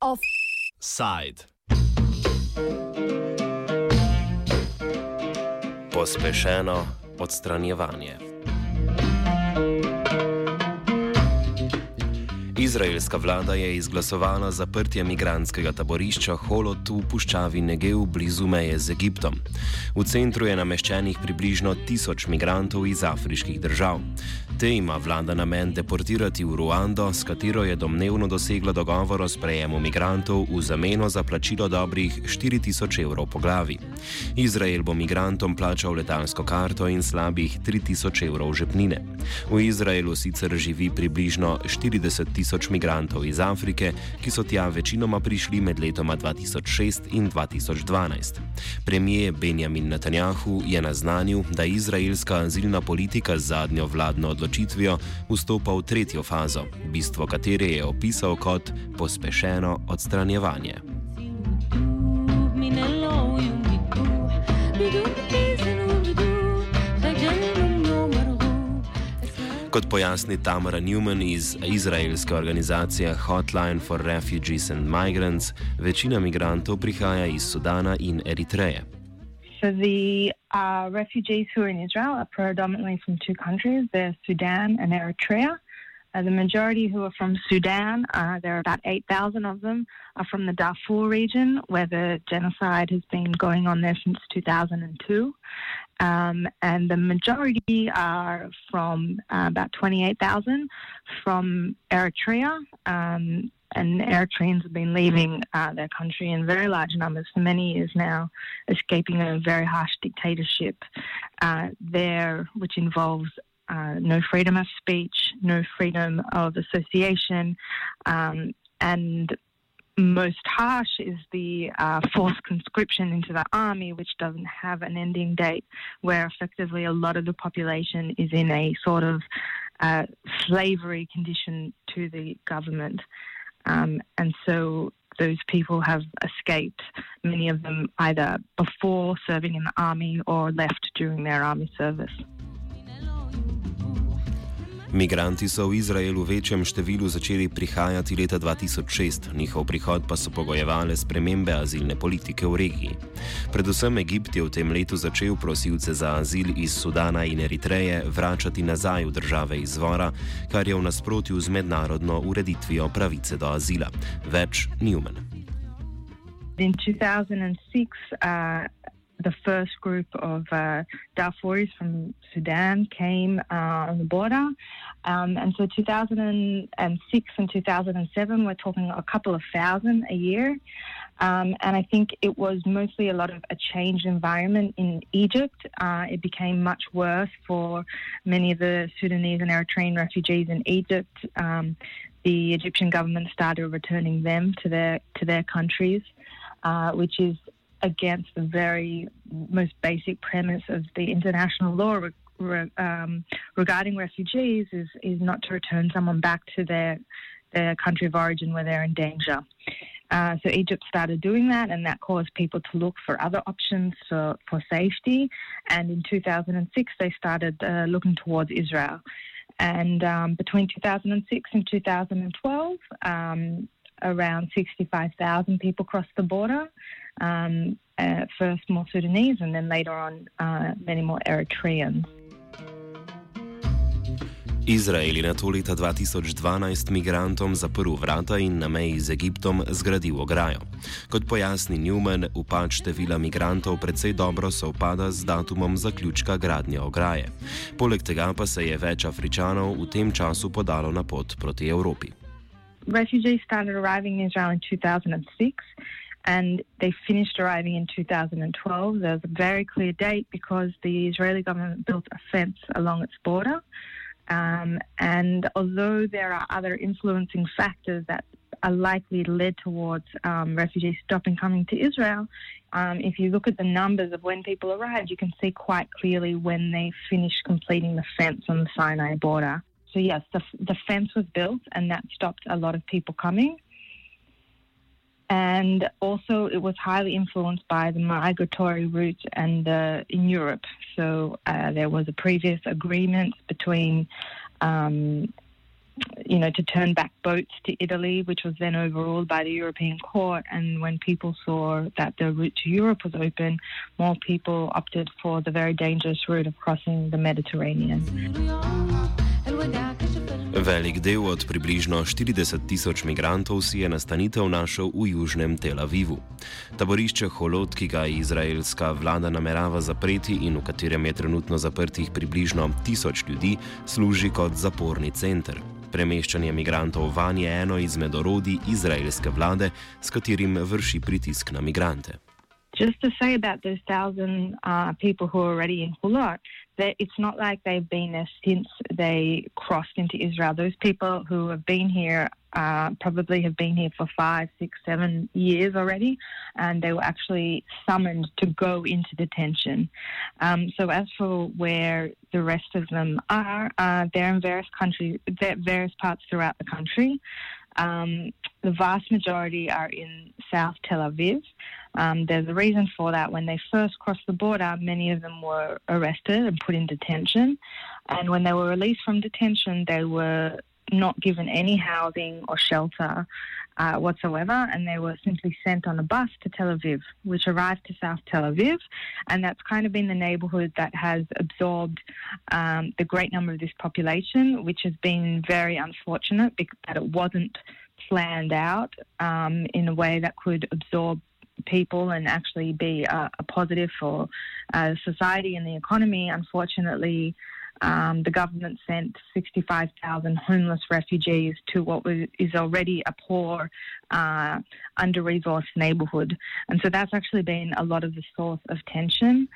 Offside. Pospešeno odstranjevanje. Izraelska vlada je izglasovala zaprtje migranskega taborišča Holot v puščavi Negev blizu meje z Egiptom. V centru je nameščenih približno tisoč migrantov iz afriških držav. Te ima vlada namen deportirati v Ruando, s katero je domnevno dosegla dogovor o sprejemu migrantov v zameno za plačilo dobrih 4000 evrov po glavi. Izrael bo migrantom plačal letalsko karto in slabih 3000 evrov žepnine. V Izraelu sicer živi približno 40 tisoč migrantov iz Afrike, ki so tja večinoma prišli med letoma 2006 in 2012. Premijer Benjamin Netanjahu je naznanil, da izraelska azilna politika z zadnjo vladno odločitvijo odločitvijo vstopa v tretjo fazo, bistvo katere je opisal kot pospešeno odstranjevanje. Kot pojasni Tamara Newman iz izraelske organizacije Hotline for Refugees and Migrants, večina migrantov prihaja iz Sudana in Eritreje. So the uh, refugees who are in Israel are predominantly from two countries. They're Sudan and Eritrea. Uh, the majority who are from Sudan, uh, there are about 8,000 of them, are from the Darfur region, where the genocide has been going on there since 2002. Um, and the majority are from uh, about 28,000 from Eritrea. Um, and Eritreans have been leaving uh, their country in very large numbers for many years now, escaping a very harsh dictatorship uh, there, which involves uh, no freedom of speech, no freedom of association, um, and most harsh is the uh, forced conscription into the army, which doesn't have an ending date, where effectively a lot of the population is in a sort of uh, slavery condition to the government. Um, and so those people have escaped, many of them either before serving in the army or left during their army service. Migranti so v Izrael v večjem številu začeli prihajati leta 2006, njihov prihod pa so pogojevale spremembe azilne politike v regiji. Predvsem Egipt je v tem letu začel prosilce za azil iz Sudana in Eritreje vračati nazaj v države izvora, kar je v nasprotju z mednarodno ureditvijo pravice do azila. Več Newman. In 2006, uh, the first group of uh, Darfuris from Sudan came uh, on the border. Um, and so 2006 and 2007, we're talking a couple of thousand a year. Um, and I think it was mostly a lot of a changed environment in Egypt. Uh, it became much worse for many of the Sudanese and Eritrean refugees in Egypt. Um, the Egyptian government started returning them to their to their countries, uh, which is against the very most basic premise of the international law re, re, um, regarding refugees is, is not to return someone back to their, their country of origin where they're in danger. Uh, so Egypt started doing that, and that caused people to look for other options for, for safety. And in 2006, they started uh, looking towards Israel. And um, between 2006 and 2012, um, around 65,000 people crossed the border. Um, uh, first more Sudanese and then later on uh, many more Eritreans. Izrael je na to leta 2012 migrantom zaprl vrata in na meji z Egiptom zgradil ograjo. Kot pojasni Newman, upad števila migrantov precej dobro sovpada z datumom zaključka gradnje ograje. Poleg tega pa se je več Afričanov v tem času podalo na pot proti Evropi. Refugees started arriving in Israel in 2006 and they finished arriving in 2012. There's a very clear date because the Israeli government built a fence along its border. Um, and although there are other influencing factors that are likely led towards um, refugees stopping coming to Israel, um, if you look at the numbers of when people arrived, you can see quite clearly when they finished completing the fence on the Sinai border. So yes, the, the fence was built, and that stopped a lot of people coming. and also it was highly influenced by the migratory route and uh, in Europe. So uh, there was a previous agreement between. Um, you know, to turn back boats to Italy, which was then overruled by the European Court. And when people saw that the route to Europe was open, more people opted for the very dangerous route of crossing the Mediterranean. Velik del od približno 40 tisoč migrantov si je nastanitev našel v južnem Tel Avivu. Taborišče Holod, ki ga izraelska vlada namerava zapreti in v katerem je trenutno zaprtih približno tisoč ljudi, služi kot zaporni center. Premeščanje migrantov van je eno izmed orodij izraelske vlade, s katerim vrši pritisk na migrante. Just to say about those thousand uh, people who are already in Hulot, it's not like they've been there since they crossed into Israel. Those people who have been here uh, probably have been here for five, six, seven years already, and they were actually summoned to go into detention. Um, so, as for where the rest of them are, uh, they're in various countries, various parts throughout the country. Um, the vast majority are in South Tel Aviv. Um, there's a reason for that. When they first crossed the border, many of them were arrested and put in detention. And when they were released from detention, they were not given any housing or shelter uh, whatsoever, and they were simply sent on a bus to Tel Aviv, which arrived to South Tel Aviv, and that's kind of been the neighbourhood that has absorbed um, the great number of this population, which has been very unfortunate because that it wasn't planned out um, in a way that could absorb people and actually be a, a positive for uh, society and the economy. Unfortunately, um, the government sent 65,000 homeless refugees to what was, is already a poor, uh, under resourced neighbourhood. And so that's actually been a lot of the source of tension.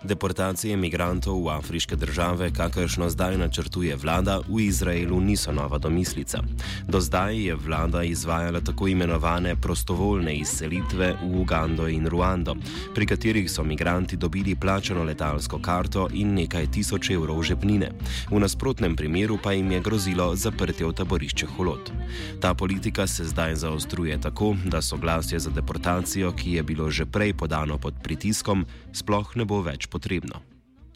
Deportacije imigrantov v afriške države, kakršno zdaj načrtuje vlada, v Izraelu niso nova domislica. Do zdaj je vlada izvajala tako imenovane prostovoljne izselitve v Ugando in Ruando, pri katerih so imigranti dobili plačano letalsko karto in nekaj tisoč evrov žepnine. V nasprotnem primeru pa jim je grozilo zaprtje v taborišče Holot. Ta politika se zdaj zaostruje tako, da soglasje za deportacijo, ki je bilo že prej podano pod pritiskom, sploh ne bo več potrebno.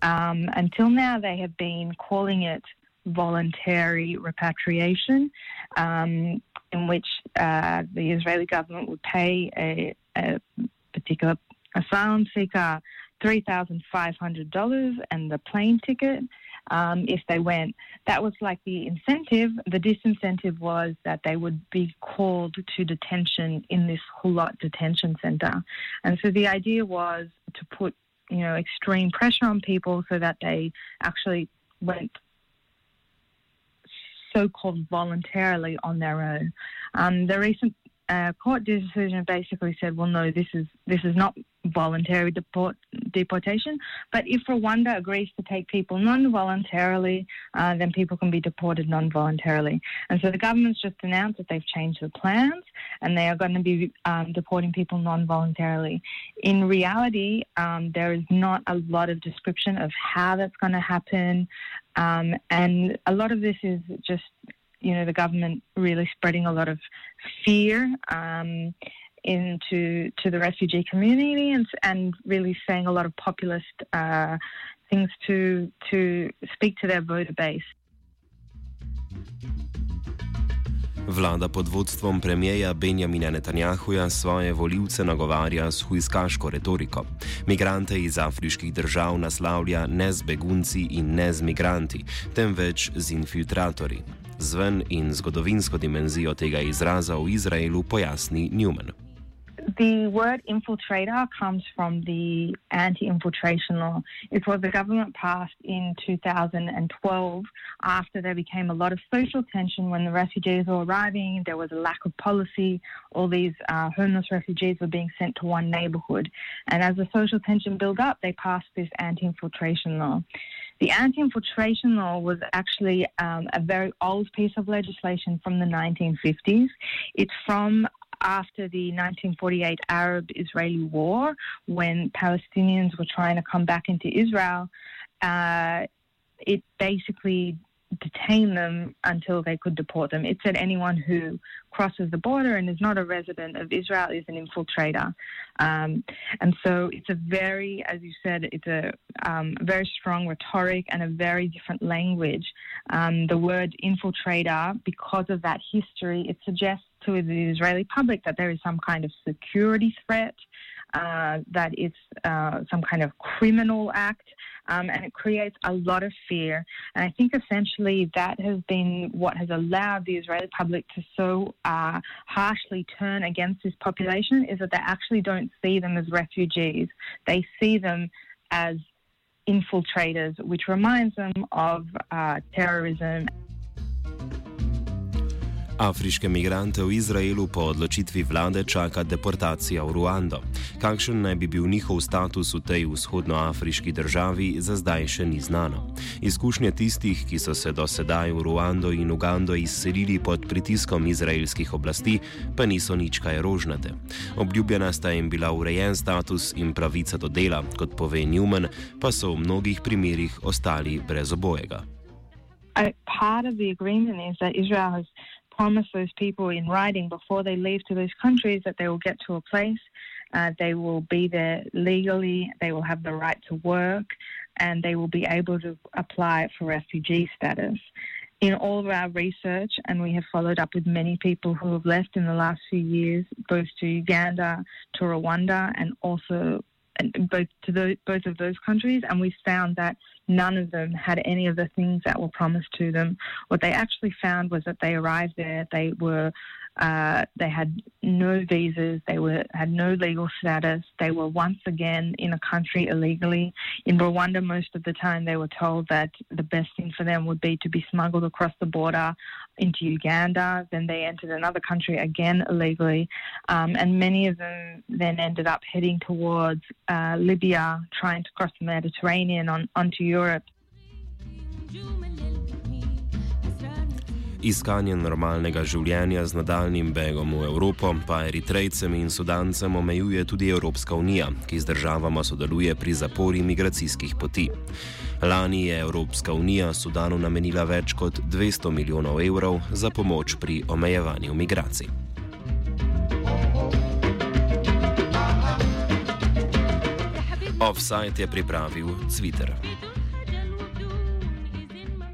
Um, until now, they have been calling it voluntary repatriation, um, in which uh, the Israeli government would pay a, a particular asylum seeker $3,500 and the plane ticket um, if they went. That was like the incentive. The disincentive was that they would be called to detention in this Holot detention center. And so the idea was to put you know, extreme pressure on people so that they actually went so-called voluntarily on their own. Um, the recent uh, court decision basically said, well, no, this is this is not voluntary deport, deportation. But if Rwanda agrees to take people non-voluntarily, uh, then people can be deported non-voluntarily. And so the government's just announced that they've changed the plans and they are going to be um, deporting people non-voluntarily. In reality, um, there is not a lot of description of how that's going to happen, um, and a lot of this is just you know the government really spreading a lot of fear um, into to the refugee community and, and really saying a lot of populist uh, things to to speak to their voter base. Vlada pod vodstvom premijeja Benjamina Netanjahuja svoje voljivce nagovarja s huiskaško retoriko. Migrante iz afriških držav naslavlja ne z begunci in ne z migranti, temveč z infiltratorji. Zven in zgodovinsko dimenzijo tega izraza v Izraelu pojasni Newman. The word infiltrator comes from the anti infiltration law. It was the government passed in 2012 after there became a lot of social tension when the refugees were arriving. There was a lack of policy. All these uh, homeless refugees were being sent to one neighborhood. And as the social tension built up, they passed this anti infiltration law. The anti infiltration law was actually um, a very old piece of legislation from the 1950s. It's from after the 1948 Arab Israeli war, when Palestinians were trying to come back into Israel, uh, it basically detained them until they could deport them. It said anyone who crosses the border and is not a resident of Israel is an infiltrator. Um, and so it's a very, as you said, it's a um, very strong rhetoric and a very different language. Um, the word infiltrator, because of that history, it suggests to the Israeli public that there is some kind of security threat, uh, that it's uh, some kind of criminal act um, and it creates a lot of fear. And I think essentially that has been what has allowed the Israeli public to so uh, harshly turn against this population is that they actually don't see them as refugees. They see them as infiltrators, which reminds them of uh, terrorism. Afriške migrante v Izraelu po odločitvi vlade čaka deportacija v Ruando. Kakšen naj bi bil njihov status v tej vzhodnoafriški državi, za zdaj še ni znano. Izkušnje tistih, ki so se do sedaj v Ruando in Ugando izselili pod pritiskom izraelskih oblasti, pa niso nič kaj rožnate. Obljubljena sta jim bila urejen status in pravica do dela, kot pove Newman, pa so v mnogih primerjih ostali brez obojega. Part of the agreement is that Israel has promise those people in writing before they leave to those countries that they will get to a place, uh, they will be there legally, they will have the right to work, and they will be able to apply for refugee status. In all of our research, and we have followed up with many people who have left in the last few years, both to Uganda, to Rwanda, and also both to the, both of those countries, and we found that none of them had any of the things that were promised to them. What they actually found was that they arrived there, they were uh, they had no visas. They were had no legal status. They were once again in a country illegally. In Rwanda, most of the time, they were told that the best thing for them would be to be smuggled across the border into Uganda. Then they entered another country again illegally, um, and many of them then ended up heading towards uh, Libya, trying to cross the Mediterranean on, onto Europe. Iskanje normalnega življenja z nadaljnim begom v Evropo pa Eritrejcem in Sudancem omejuje tudi Evropska unija, ki z državama sodeluje pri zapori migracijskih poti. Lani je Evropska unija Sudanu namenila več kot 200 milijonov evrov za pomoč pri omejevanju migracij. Offside je pripravil Twitter.